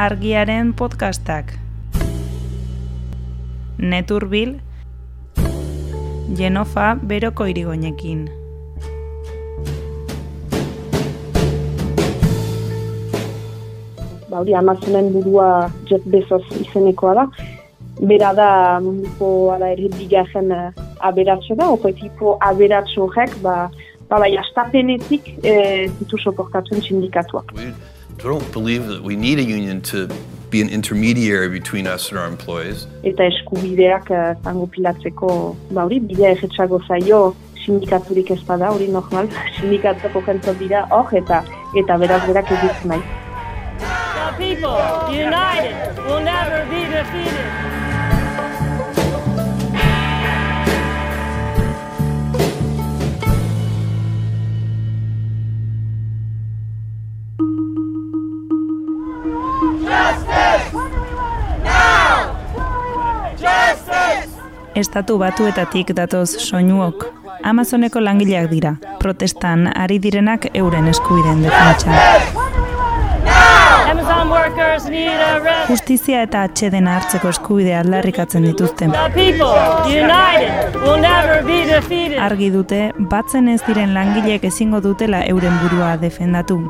argiaren podcastak. Neturbil, Genofa beroko irigoinekin. Ba, hori Amazonen burua Jeff Bezos izenekoa da. Bera da munduko ala ere bigarren uh, aberatxo da, okoetiko aberatxo horrek, ba, ba, bai, astapenetik e, ditu soportatzen sindikatuak. We don't believe that we need a union to be an intermediary between us and our employees. Eta eskubideak uh, zango pilatzeko, ba, hori, bidea erretxago zaio sindikaturik ez bada, hori normal, sindikatuko jentzot dira hor, eta eta beraz berak egitzen nahi. The people, united, will never be defeated. Estatu batuetatik datoz soinuok. Amazoneko langileak dira. Protestan ari direnak euren eskubideen defentsa. Justizia eta atxedena hartzeko eskubidea aldarrikatzen dituzte. The people, united, will never be defeated. Argi dute, batzen ez diren langileek ezingo dutela euren burua defendatu.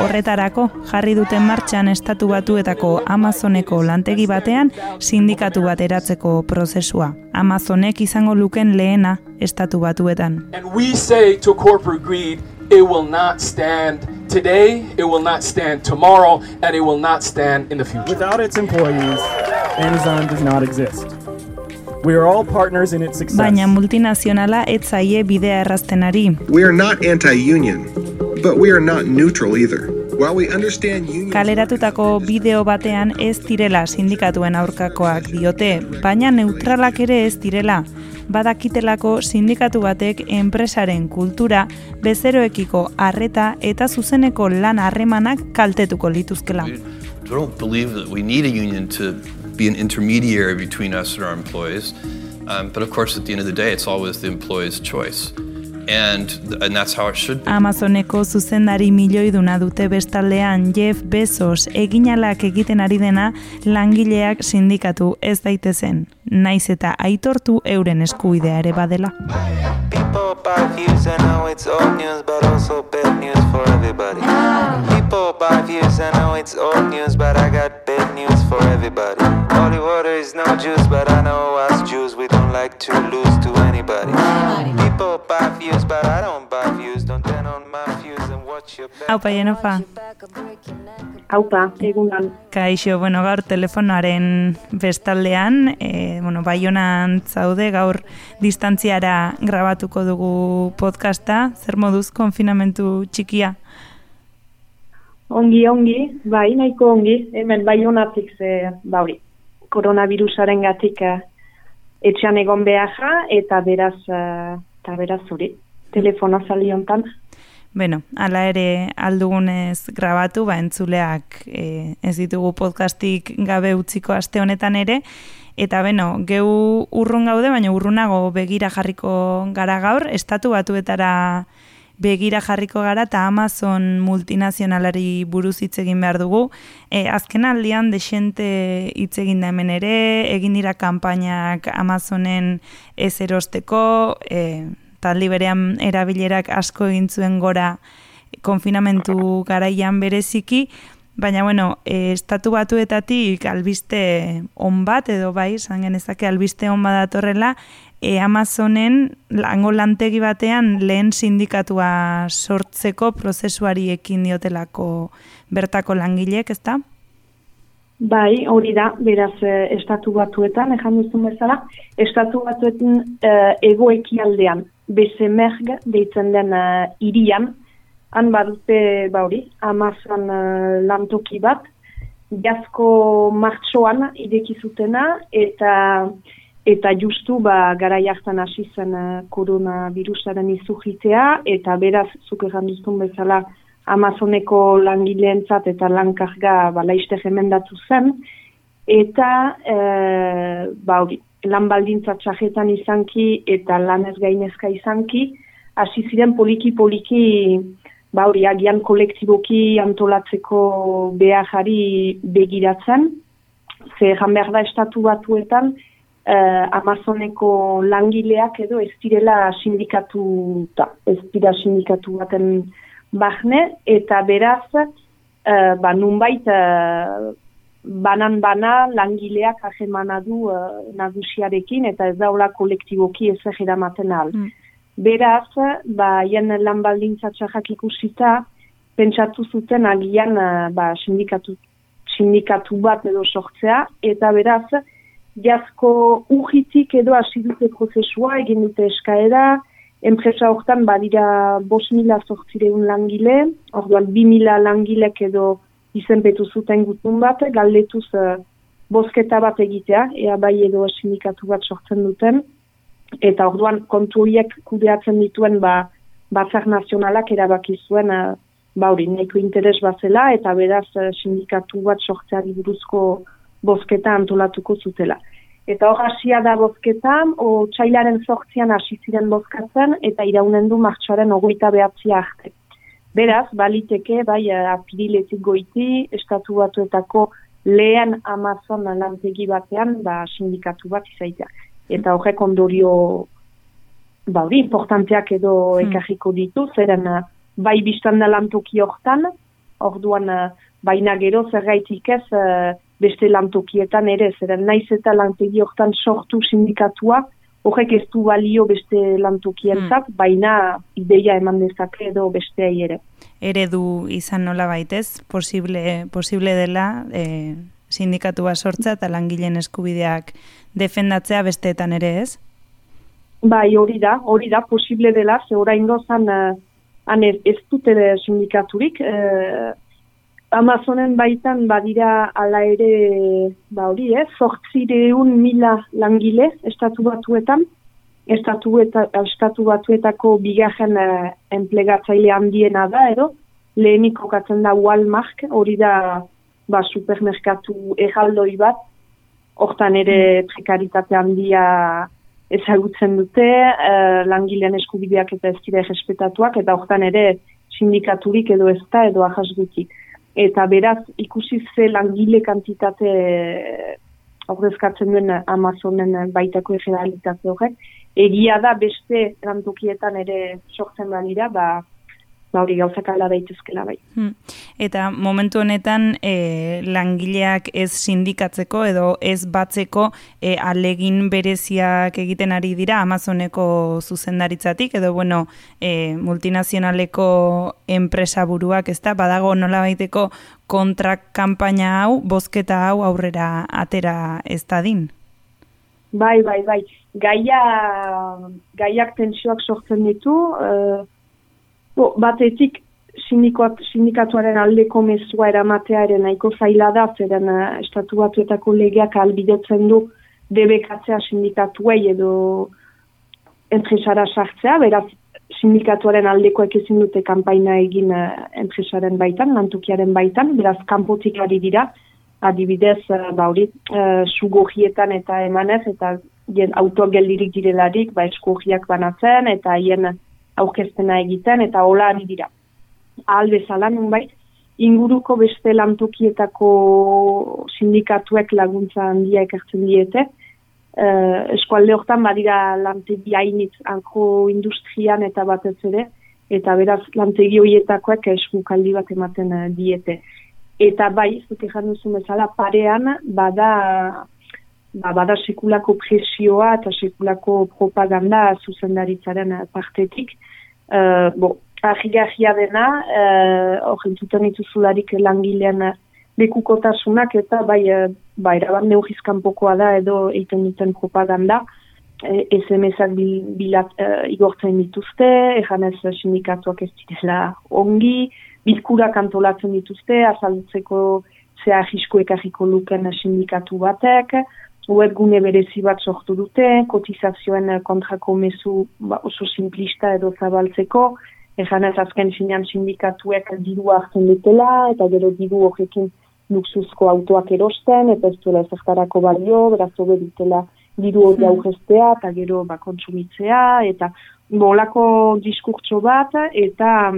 Horretarako, jarri duten martxan estatu batuetako Amazoneko lantegi batean sindikatu bat eratzeko prozesua. Amazonek izango luken lehena estatu batuetan. And we say to corporate greed, it will not stand today, it will not stand tomorrow, and it will not stand in the future. Without its employees, Amazon does not exist. We are all partners in its success. Baina multinazionala ez zaie bidea errazten ari. We are not anti-union, but we are not neutral either. While we understand union Kaleratutako bideo batean ez direla sindikatuen aurkakoak diote, baina neutralak ere ez direla. Badakitelako sindikatu batek enpresaren kultura, bezeroekiko harreta eta zuzeneko lan harremanak kaltetuko lituzkela. We don't believe that we need a union to be an intermediary between us and our employees. Um, but of course, at the end of the day, it's always the employee's choice. And, and that's how it should be. Amazoneko zuzendari milioiduna dute bestaldean Jeff Bezos eginalak egiten ari dena langileak sindikatu ez daitezen, naiz eta aitortu euren eskubidea ere badela. People buy views and now it's old news, but also bad news for everybody. People buy views and now it's old news, but I got bad news for everybody. Holy water is no juice, but I know us Jews, we don't like to lose to anybody. People buy views, but I don't buy views. Don't turn on my views and watch your back. Haupa, Jenofa. Haupa, egunan. Kaixo, bueno, gaur telefonoaren bestaldean, e, bueno, baionan zaude, gaur distantziara grabatuko dugu podcasta, zer moduz konfinamentu txikia? Ongi, ongi, bai, nahiko ongi, hemen bai honatik ze, ba hori, koronavirusaren gatik eh, etxean egon beharra, eta beraz, eh, eta beraz hori, telefono zali hontan. Beno, hala ere aldugunez grabatu, ba entzuleak e, ez ditugu podcastik gabe utziko aste honetan ere, eta beno, geu urrun gaude, baina urrunago begira jarriko gara gaur, estatu batuetara begira jarriko gara eta Amazon multinazionalari buruz hitz egin behar dugu. E, azken aldian desente hitz egin da hemen ere, egin dira kanpainak Amazonen ez erosteko, e, taldi berean erabilerak asko egin zuen gora konfinamentu garaian bereziki, baina bueno, e, estatu batuetatik albiste on bat edo bai, esan genezake albiste on bat datorrela, e, Amazonen lango lantegi batean lehen sindikatua sortzeko prozesuari ekin diotelako bertako langileek, ezta? Bai, hori da, beraz, eh, estatu batuetan, ejan duzun bezala, estatu batuetan eh, egoekialdean, bezemerg deitzen den eh, irian, han badute, ba hori, Amazon eh, lantoki bat, jazko martxoan idekizutena, eta eta justu ba, gara jartan hasi zen uh, koronavirusaren izugitea, eta beraz, zuk egan duzun bezala, Amazoneko langileentzat eta lankarga ba, laiste jemendatu zen, eta e, ba, hori, lan baldintza txajetan izanki eta lan ez gainezka izanki, hasi ziren poliki-poliki ba hori agian kolektiboki antolatzeko beharari begiratzen, ze jan behar da estatu batuetan, uh, Amazoneko langileak edo ez direla sindikatu da, ez dira sindikatu baten bahne, eta beraz, uh, ba, nunbait, uh, banan bana langileak ahemana du uh, nagusiarekin, eta ez daula kolektiboki ez maten al. Mm. Beraz, ba, jen lan baldintzatxarrak ikusita, pentsatu zuten agian uh, ba, sindikatu, sindikatu bat edo sortzea, eta beraz, jazko ujitik edo hasi dute prozesua, egin dute eskaera, enpresa hortan badira bos mila sortzireun langile, orduan bi mila langilek edo izenpetu zuten gutun bat, galdetuz uh, bosketa bat egitea, ea bai edo sindikatu bat sortzen duten, eta orduan kontu horiek kudeatzen dituen ba, batzak nazionalak erabaki zuen uh, ba hori, neko interes bazela, eta beraz uh, sindikatu bat sortzeari buruzko bozketa antolatuko zutela. Eta hor hasia da bozketan, o txailaren sortzian hasi ziren bozkatzen, eta iraunen du martxoaren ogoita behatzia arte. Beraz, baliteke, bai, apiriletik goiti, estatu batuetako lehen Amazon lantegi batean, ba, sindikatu bat izaitea. Eta horrek ondorio, ba, hori, importanteak edo hmm. ekarriko ditu, zeren, bai, biztan da lantoki hortan, orduan, baina gero zergaitik ez, beste lantokietan ere, zeren naiz eta lantegi hortan sortu sindikatua, horrek ez du balio beste lantokientzat, hmm. baina ideia eman dezake edo beste ere. Eredu izan nola baitez, posible, posible dela e, sindikatua sortza eta langileen eskubideak defendatzea besteetan ere ez? Bai, hori da, hori da, posible dela, ze orain gozan, uh, ez dute sindikaturik, uh, Amazonen baitan badira ala ere, ba hori, eh, sortzireun mila langile estatu batuetan, estatu, eta, estatu batuetako bigarren uh, enplegatzaile handiena da, edo, lehenik okatzen da Walmart, hori da ba, supermerkatu erraldoi bat, hortan ere mm. prekaritate handia ezagutzen dute, uh, langilean eskubideak eta ez dira respetatuak, eta hortan ere sindikaturik edo ez da, edo ahas eta beraz ikusi ze langile kantitate ordezkatzen duen Amazonen baitako egealitate horrek, egia da beste erantokietan ere sortzen badira, ba, ba hori gauzak ala daitezkela bai. Hmm. Eta momentu honetan e, langileak ez sindikatzeko edo ez batzeko e, alegin bereziak egiten ari dira Amazoneko zuzendaritzatik edo bueno e, multinazionaleko enpresa buruak ez da badago nola baiteko kontrak kanpaina hau, bozketa hau aurrera atera ez da din? Bai, bai, bai. Gaia, gaiak tensioak sortzen ditu, uh, Bo, batetik sindikatuaren aldeko mezua eramatea ere nahiko zaila da, zeren uh, estatu batuetako legeak albidetzen du debekatzea sindikatuei edo enpresara sartzea, beraz sindikatuaren aldeko ezin dute kanpaina egin uh, enpresaren baitan, lantukiaren baitan, beraz kanpotik ari dira, adibidez, uh, bauri, uh, eta emanez, eta jen autogeldirik direlarik, ba, eskurriak banatzen, eta hien aurkeztena egiten eta hola ari dira. Ahal bezala nunbait, inguruko beste lantokietako sindikatuek laguntza handia ekartzen diete. Uh, eskualde hortan badira lantegi hainitz anko industrian eta batez ere, eta beraz lantegi horietakoek eskukaldi bat ematen uh, diete. Eta bai, zute januzun bezala, parean bada ba, bada sekulako presioa eta sekulako propaganda zuzendaritzaren partetik. Uh, bo, ahigarria dena, uh, hor entzuten ituzularik langilean lekukotasunak eta bai, uh, bai, erabat neugizkan pokoa da edo eiten duten propaganda. E, SMS-ak bilat uh, igortzen dituzte, egan ez sindikatuak ez direla ongi, bilkurak antolatzen dituzte, azaldutzeko zea ekarriko luken sindikatu batek, webgune berezi bat sortu dute, kotizazioen kontrako mezu ba, oso simplista edo zabaltzeko, ezan ez azken sinan sindikatuek diru hartzen dutela, eta gero diru horrekin luxuzko autoak erosten, eta ez duela ezertarako balio, beraz hobe dutela diru hori hmm. aurreztea, eta gero ba, kontsumitzea, eta bolako diskurtso bat, eta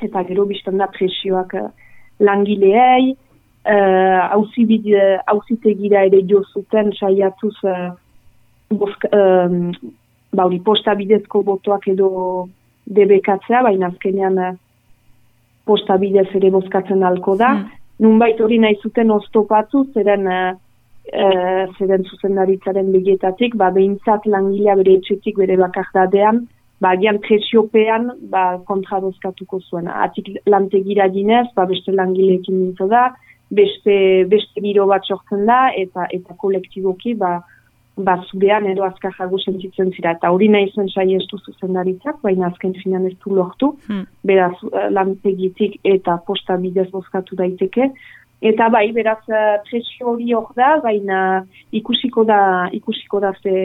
eta gero biztan da presioak uh, langileei, hauzitegira uh, ere jo zuten saiatuz uh, um, bauri posta bidezko botoak edo debekatzea, baina azkenean uh, posta bidez ere bozkatzen alko da. Mm. Nunbait hori nahi zuten oztopatu, zeren, uh, uh, zeren zuzendaritzaren begietatik, ba, behintzat langilea bere etxetik bere bakardadean, ba, gian presiopean ba, kontra bozkatuko zuen. Atik lantegira dinez, ba, beste langileekin nintzo da, beste, beste biro bat sortzen da, eta eta kolektiboki, ba, ba zubean edo azkar jago sentitzen zira. Eta hori nahi zen sai ez duzu zendaritzak, baina azken finan ez du lortu, hmm. beraz eh, lantegitik eta posta bidez bozkatu daiteke. Eta bai, beraz eh, presio hori hor da, baina ikusiko da, ikusiko da ze,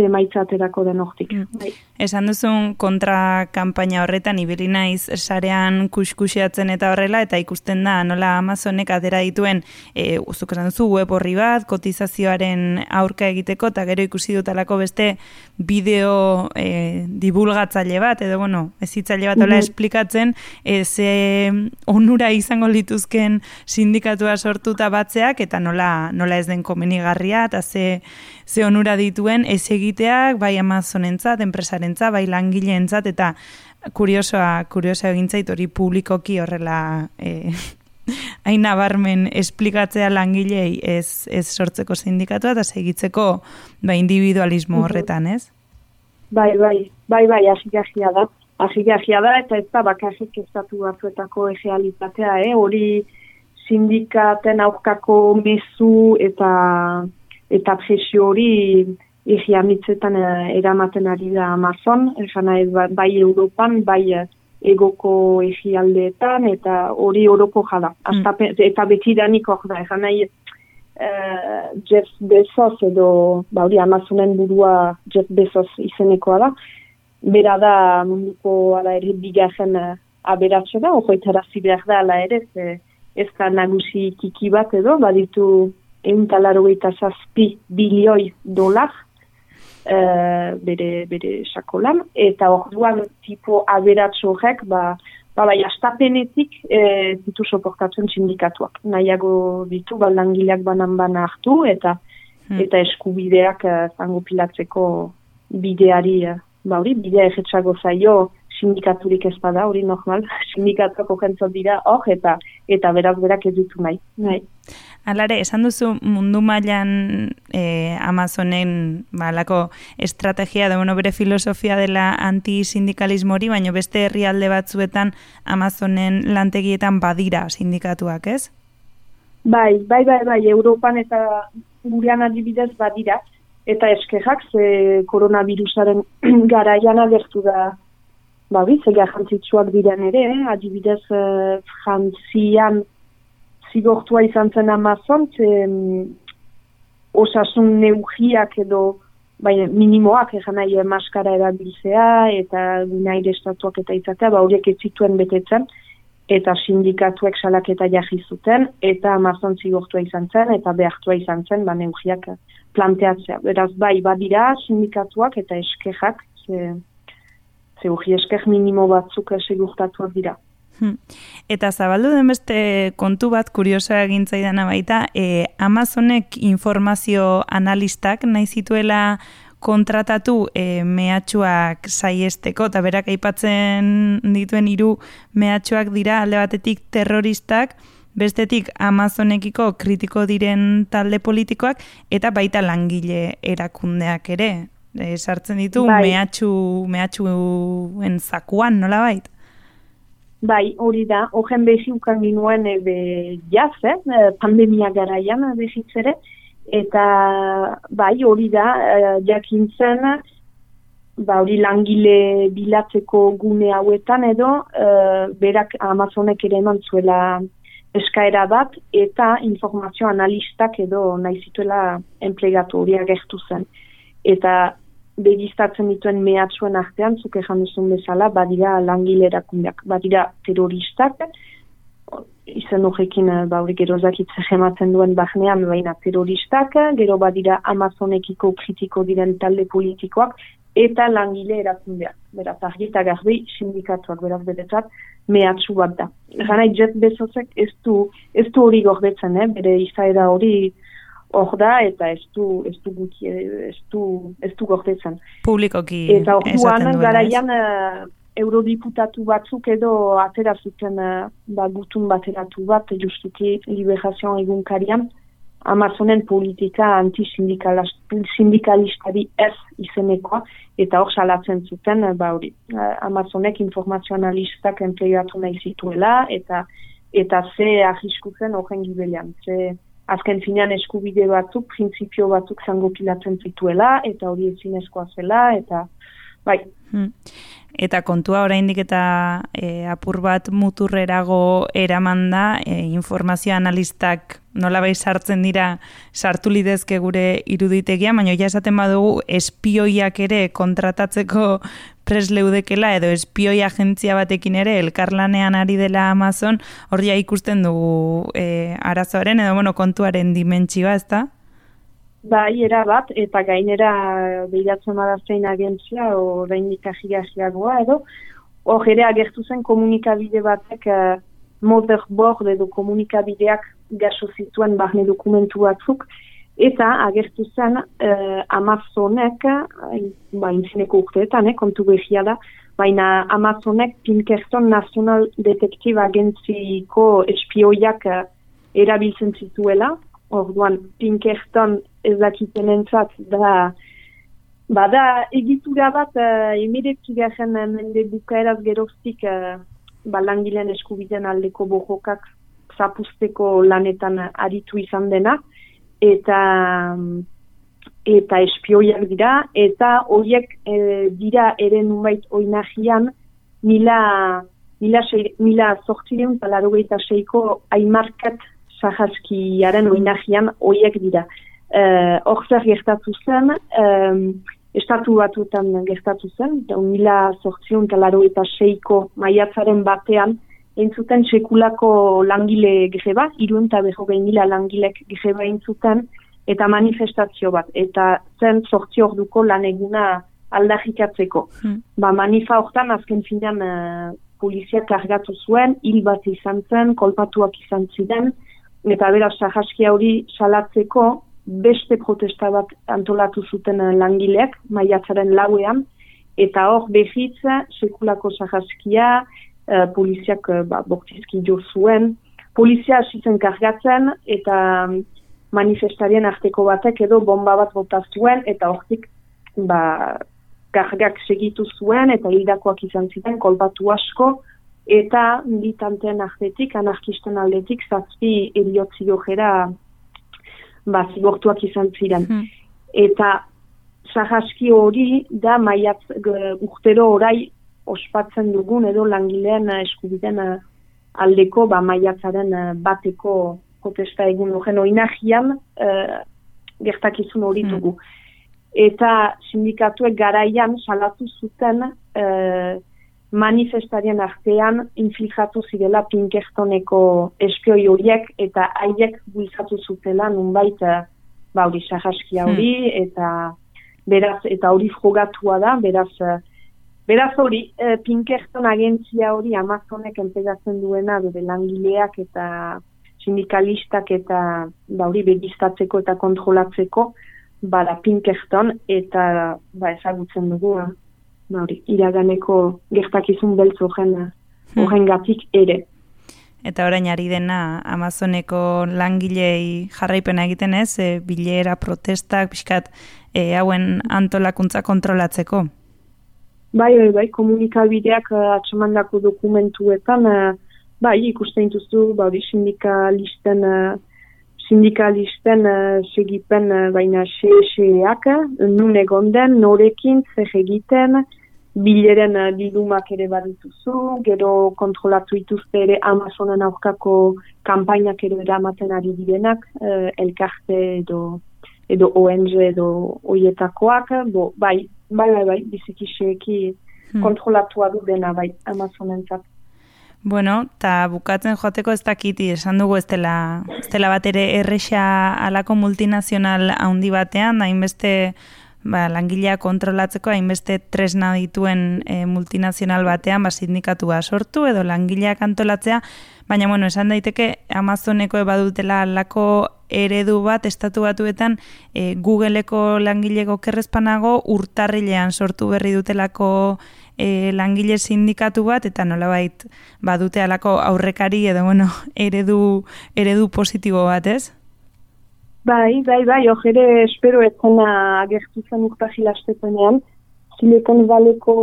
ze maitzaterako den hortik. Mm. Bai. Esan duzun kontra kanpaina horretan, ibili naiz sarean kuskusiatzen eta horrela, eta ikusten da, nola Amazonek atera dituen, e, uzuk esan duzu, web horri bat, kotizazioaren aurka egiteko, eta gero ikusi dutalako beste bideo e, divulgatzaile bat, edo bueno, ezitzaile bat hola mm esplikatzen, e, ze onura izango lituzken sindikatua sortuta batzeak, eta nola, nola ez den komenigarria, eta ze, ze onura dituen, ez egiteak, bai Amazonentzat, enpresarentzat, bai langileentzat eta kuriosoa, kuriosoa egintzait hori publikoki horrela eh, hain nabarmen esplikatzea langilei ez, ez sortzeko sindikatua eta segitzeko ba, individualismo horretan, ez? Bai, bai, bai, bai, asigajia da. Asigajia da eta ez da bakarrik estatu batzuetako egealitatea, eh? hori sindikaten aurkako mezu eta eta presio hori igiamitzetan uh, eramaten ari da Amazon, esan ba, bai Europan, bai uh, egoko egialdeetan, eta hori Oroko jada. Mm. eta beti danik hor da, esan nahi uh, Jeff Bezos edo, ba hori Amazonen burua Jeff Bezos izenekoa da, bera da munduko ala ere bigarren uh, aberatxe da, okoetara zibeak da ala ere, ez da nagusi kiki bat edo, baditu egun talaro zazpi bilioi dolar, uh, bere, bere sakolan, eta orduan tipo aberatxo horrek, ba, ba, bai, astapenetik e, ditu soportatzen sindikatuak. Nahiago ditu, ba, langileak banan bana hartu, eta hmm. eta eskubideak uh, zango pilatzeko bideari, ba, hori, bidea egetxago zaio, sindikaturik ez bada, hori normal, sindikatuak okentzot dira, hor, eta eta berak berak ez ditu nahi. nahi. Alare, esan duzu mundu mailan e, Amazonen balako estrategia da bueno, bere filosofia dela antisindikalismo hori, baina beste herrialde batzuetan Amazonen lantegietan badira sindikatuak, ez? Bai, bai, bai, bai, Europan eta gurean adibidez badira, eta eskerrak ze koronavirusaren garaian agertu da ba, ze garrantzitsuak diren ere, eh? adibidez uh, frantzian zigortua izan zen Amazon, ze um, osasun neugiak edo bai, minimoak egan nahi eh, maskara erabiltzea eta nahi estatuak eta izatea, ba, horiek ez zituen betetzen, eta sindikatuek salaketa jarri zuten, eta Amazon zigortua izan zen, eta behartua izan zen, ba, neugiak planteatzea. Beraz, bai, badira sindikatuak eta eskerrak, ze, ze esker minimo batzuk segurtatuak dira. Hmm. Eta zabaldu den beste kontu bat, kuriosa egintzaidana baita, e, Amazonek informazio analistak nahi zituela kontratatu e, mehatxuak saiesteko, eta berak aipatzen dituen hiru mehatxuak dira alde batetik terroristak, bestetik Amazonekiko kritiko diren talde politikoak, eta baita langile erakundeak ere e, sartzen ditu bai. mehatxu, mehatxuen zakuan, nola bait? Bai, hori da, horren behi ukan ginuen ebe jaz, eh? eh pandemia garaian behitzere, eta bai, hori da, eh, jakintzen, ba, hori langile bilatzeko gune hauetan edo, eh, berak Amazonek ere eman zuela eskaera bat, eta informazio analistak edo nahi zituela enplegatu hori agertu zen. Eta begistatzen dituen mehatzuen artean, zuke duzun bezala, badira langile erakundeak, badira terroristak, izen horrekin eh, baurik gero ematen duen bahnean baina terroristak, gero badira Amazonekiko kritiko diren talde politikoak, eta langile erakundeak. Beraz, argi eta garbi sindikatuak, beraz, beretzat, mehatxu bat da. Gana, Jeff Bezosek ez du, ez du hori gordetzen, eh? bere izaera hori hor da, eta ez du, ez du, guti, ez du, ez du gordetzen. Publikoki Eta orduan garaian eh, eurodiputatu batzuk edo atera zuten eh, ba, gutun bateratu bat justuki liberazioan egunkarian Amazonen politika antisindikalistari ez izenekoa eta hor salatzen zuten eh, ba hori Amazonek informazionalistak enplegatu nahi zituela eta eta ze ahiskutzen horren gibelian ze azken finean eskubide batzuk, printzipio batzuk zango pilatzen zituela, eta hori ezinezkoa zela, eta bai, Hmm. Eta kontua oraindik eta e, apur bat muturrerago eraman da, e, informazio analistak nolabait sartzen dira sartu lidezke gure iruditegia, baina ja esaten badugu espioiak ere kontratatzeko presleudekela edo espioi agentzia batekin ere elkarlanean ari dela Amazon, hor ja ikusten dugu e, arazoaren edo bueno, kontuaren dimentsioa, ezta? bai, era bat, eta gainera behiratzen bada zein agentzia, orain ikajiagiagoa, edo, hor ere agertu zen komunikabide batek uh, motherboard edo komunikabideak gaso zituen barne dokumentu batzuk, eta agertu zen uh, Amazonek, eh, ba, intzineko urteetan, eh, kontu behia da, baina Amazonek Pinkerton National Detective Agentziko espioiak uh, erabiltzen zituela, orduan Pinkerton ez dakiten da bada egitura bat uh, emiretzi garen mende bukaeraz geroztik uh, ba, langileen eskubiden aldeko bojokak zapusteko lanetan aritu izan dena eta eta espioiak dira eta horiek e, dira ere nunbait oinagian mila mila, sei, mila zortzireun eta larogeita seiko aimarkat sahaskiaren oinagian horiek dira. Hor zer gertatu zen, um, estatu batutan gertatu zen, da mila zortzireun eta larogeita seiko maiatzaren batean, entzuten sekulako langile greba, irun eta behogei mila langilek greba entzuten, eta manifestazio bat, eta zen sortzi orduko lan eguna aldarrikatzeko. Hmm. Ba, manifa hortan azken finean uh, polizia kargatu zuen, hil bat izan zen, kolpatuak izan ziren, eta beraz sahaskia hori salatzeko beste protesta bat antolatu zuten uh, langileak, maiatzaren lauean, eta hor behitza sekulako sahaskia, uh, poliziak uh, ba, bortizki jo zuen, polizia hasi zen kargatzen, eta um, manifestarien arteko batek edo bomba bat bota zuen eta hortik ba, kargak segitu zuen eta hildakoak izan ziren kolbatu asko eta militanteen artetik, anarkisten aldetik zazpi eriotzi jojera ba, zigortuak izan ziren. Hmm. Eta sahaski hori da maiatz g- urtero orai ospatzen dugun edo langileen eh, eskubiden eh, aldeko ba, maiatzaren eh, bateko protesta egun horren oinagian uh, gertakizun hori Hmm. dugu. Eta sindikatuek garaian salatu zuten uh, manifestarien artean infiltratu zirela Pinkertoneko espioi horiek eta haiek bultzatu zutela nunbait ba hori sahaskia hori eta beraz eta hori frogatua da beraz Beraz hori, eh, Pinkerton agentzia hori Amazonek enpegatzen duena bere langileak eta sindikalistak eta ba hori begistatzeko eta kontrolatzeko bada Pinkerton eta ba ezagutzen dugu eh, ba hori iraganeko gertakizun beltz horren Hmm. horrengatik ere. Eta orain ari dena Amazoneko langilei jarraipena egiten ez, e, bilera, protestak, pixkat, e, hauen antolakuntza kontrolatzeko. Bai, bai, bai, komunikabideak uh, atxamandako dokumentuetan, uh, bai, ikusten dituzu, ba, hori sindikalisten, uh, sindikalisten segipen baina xe-xeak, nun egon den, norekin, zer egiten, bileren bilumak ere badituzu, gero kontrolatu dituzte ere Amazonen aurkako kanpainak ere eramaten ari direnak, elkarte edo edo ONG edo oietakoak, bo, bai, bai, bai, bai, biziki xeeki Hmm. kontrolatua du dena, bai, Amazonentzat. Bueno, eta bukatzen joateko ez dakiti, esan dugu ez dela, ez dela bat ere erresa alako multinazional handi batean, hainbeste ba, langilea kontrolatzeko hainbeste tresna dituen e, multinazional batean ba, sindikatua sortu edo langileak antolatzea, baina bueno, esan daiteke Amazoneko badutela lako eredu bat estatu batuetan e, Googleeko langileko kerrezpanago urtarrilean sortu berri dutelako e, langile sindikatu bat eta nolabait badute alako aurrekari edo bueno, eredu, eredu positibo bat, ez? Bai, bai, bai, hor ere espero etzena agertu zen urtahil astepenean, Silicon Valleyko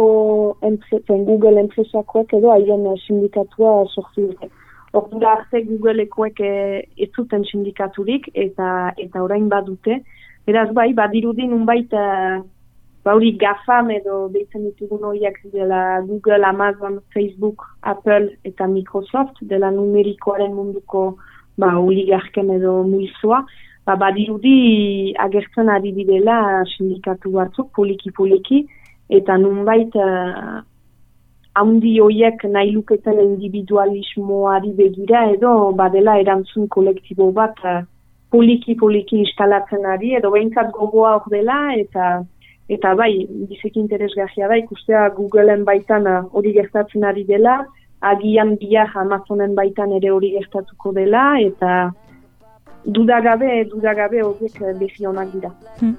enpresen, Google enpresakoek edo haien sindikatua sortu dute. Ordura arte Googleekoek eh, ez zuten sindikaturik eta eta orain badute. Beraz bai, badirudi nunbait uh, bauri GAFAM edo deitzen ditugun horiak dela Google, Amazon, Facebook, Apple eta Microsoft dela numerikoaren munduko ba, oligarken edo muizua ba, badirudi agertzen ari direla sindikatu batzuk, poliki-poliki, eta nunbait uh, handi hoiek nahi luketen individualismoari begira edo badela erantzun kolektibo bat uh, poliki-poliki instalatzen ari, edo behintzat gogoa hor dela, eta eta bai, bizek interesgahia da, ikustea Googleen baitan hori gertatzen ari dela, agian biak Amazonen baitan ere hori gertatuko dela, eta dudagabe, dudagabe horiek eh, bezi honak dira. Hmm.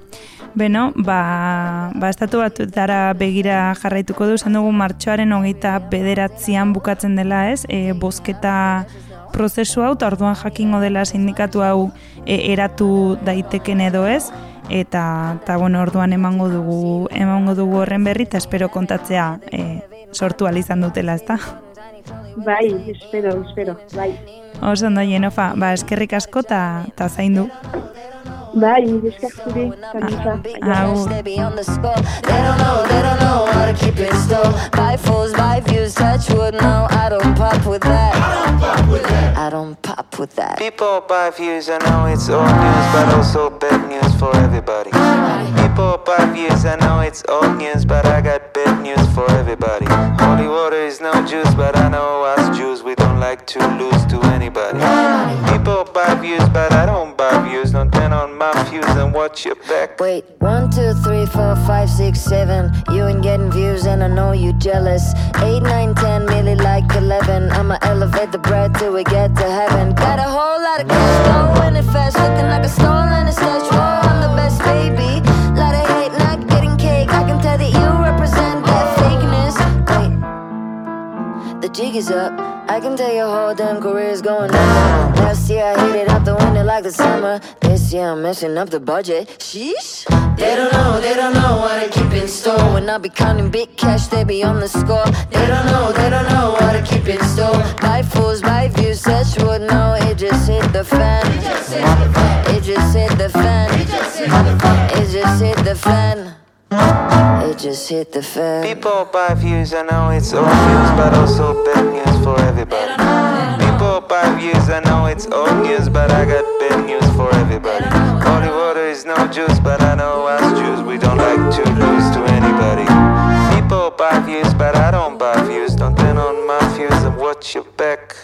Beno, ba, ba estatu bat dara begira jarraituko du, esan dugu martxoaren hogeita bederatzean bukatzen dela ez, e, bosketa prozesu hau, orduan jakingo dela sindikatu hau e, eratu daiteken edo ez, eta, eta bueno, orduan emango dugu, emango dugu horren berri, eta espero kontatzea e, sortu alizan dutela, ezta? Bai, espero, espero, bai. Oso ondo jenofa, ba, eskerrik asko ta, ta zaindu. Bai, esker zuri, Agur. They don't know, they don't know how to keep it still. Buy fools, buy views, touch wood. No, I don't pop with that. I don't pop with that. I don't pop with that. People buy views, I know it's old news, but also bad news for everybody. People buy views, I know it's old news, but I got is no juice, but I know us Jews, we don't like to lose to anybody. People buy views, but I don't buy views. Don't turn on my views and watch your back. Wait, one, two, three, four, five, six, seven. You ain't getting views, and I know you jealous. Eight, nine, ten, nearly like eleven. I'ma elevate the bread till we get to heaven. Got a whole lot of cash, going it fast, looking like a stolen a Is up. I can tell your whole damn career's going on. Last year I hit it out the window like the summer. This year I'm messing up the budget. Sheesh. They don't know, they don't know what I keep in store. When I be counting big cash, they be on the score. They don't know, they don't know what I keep in store. Buy fools, buy views, such would know. It just hit the fan. It just hit the fan. It just hit the fan. It just hit the fan. It just hit the fan. People buy views, I know it's old news, but also bad news for everybody. People buy views, I know it's old news, but I got bad news for everybody. Holy water is no juice, but I know us Jews, we don't like to lose to anybody. People buy views, but I don't buy views. Don't turn on my views and watch your back.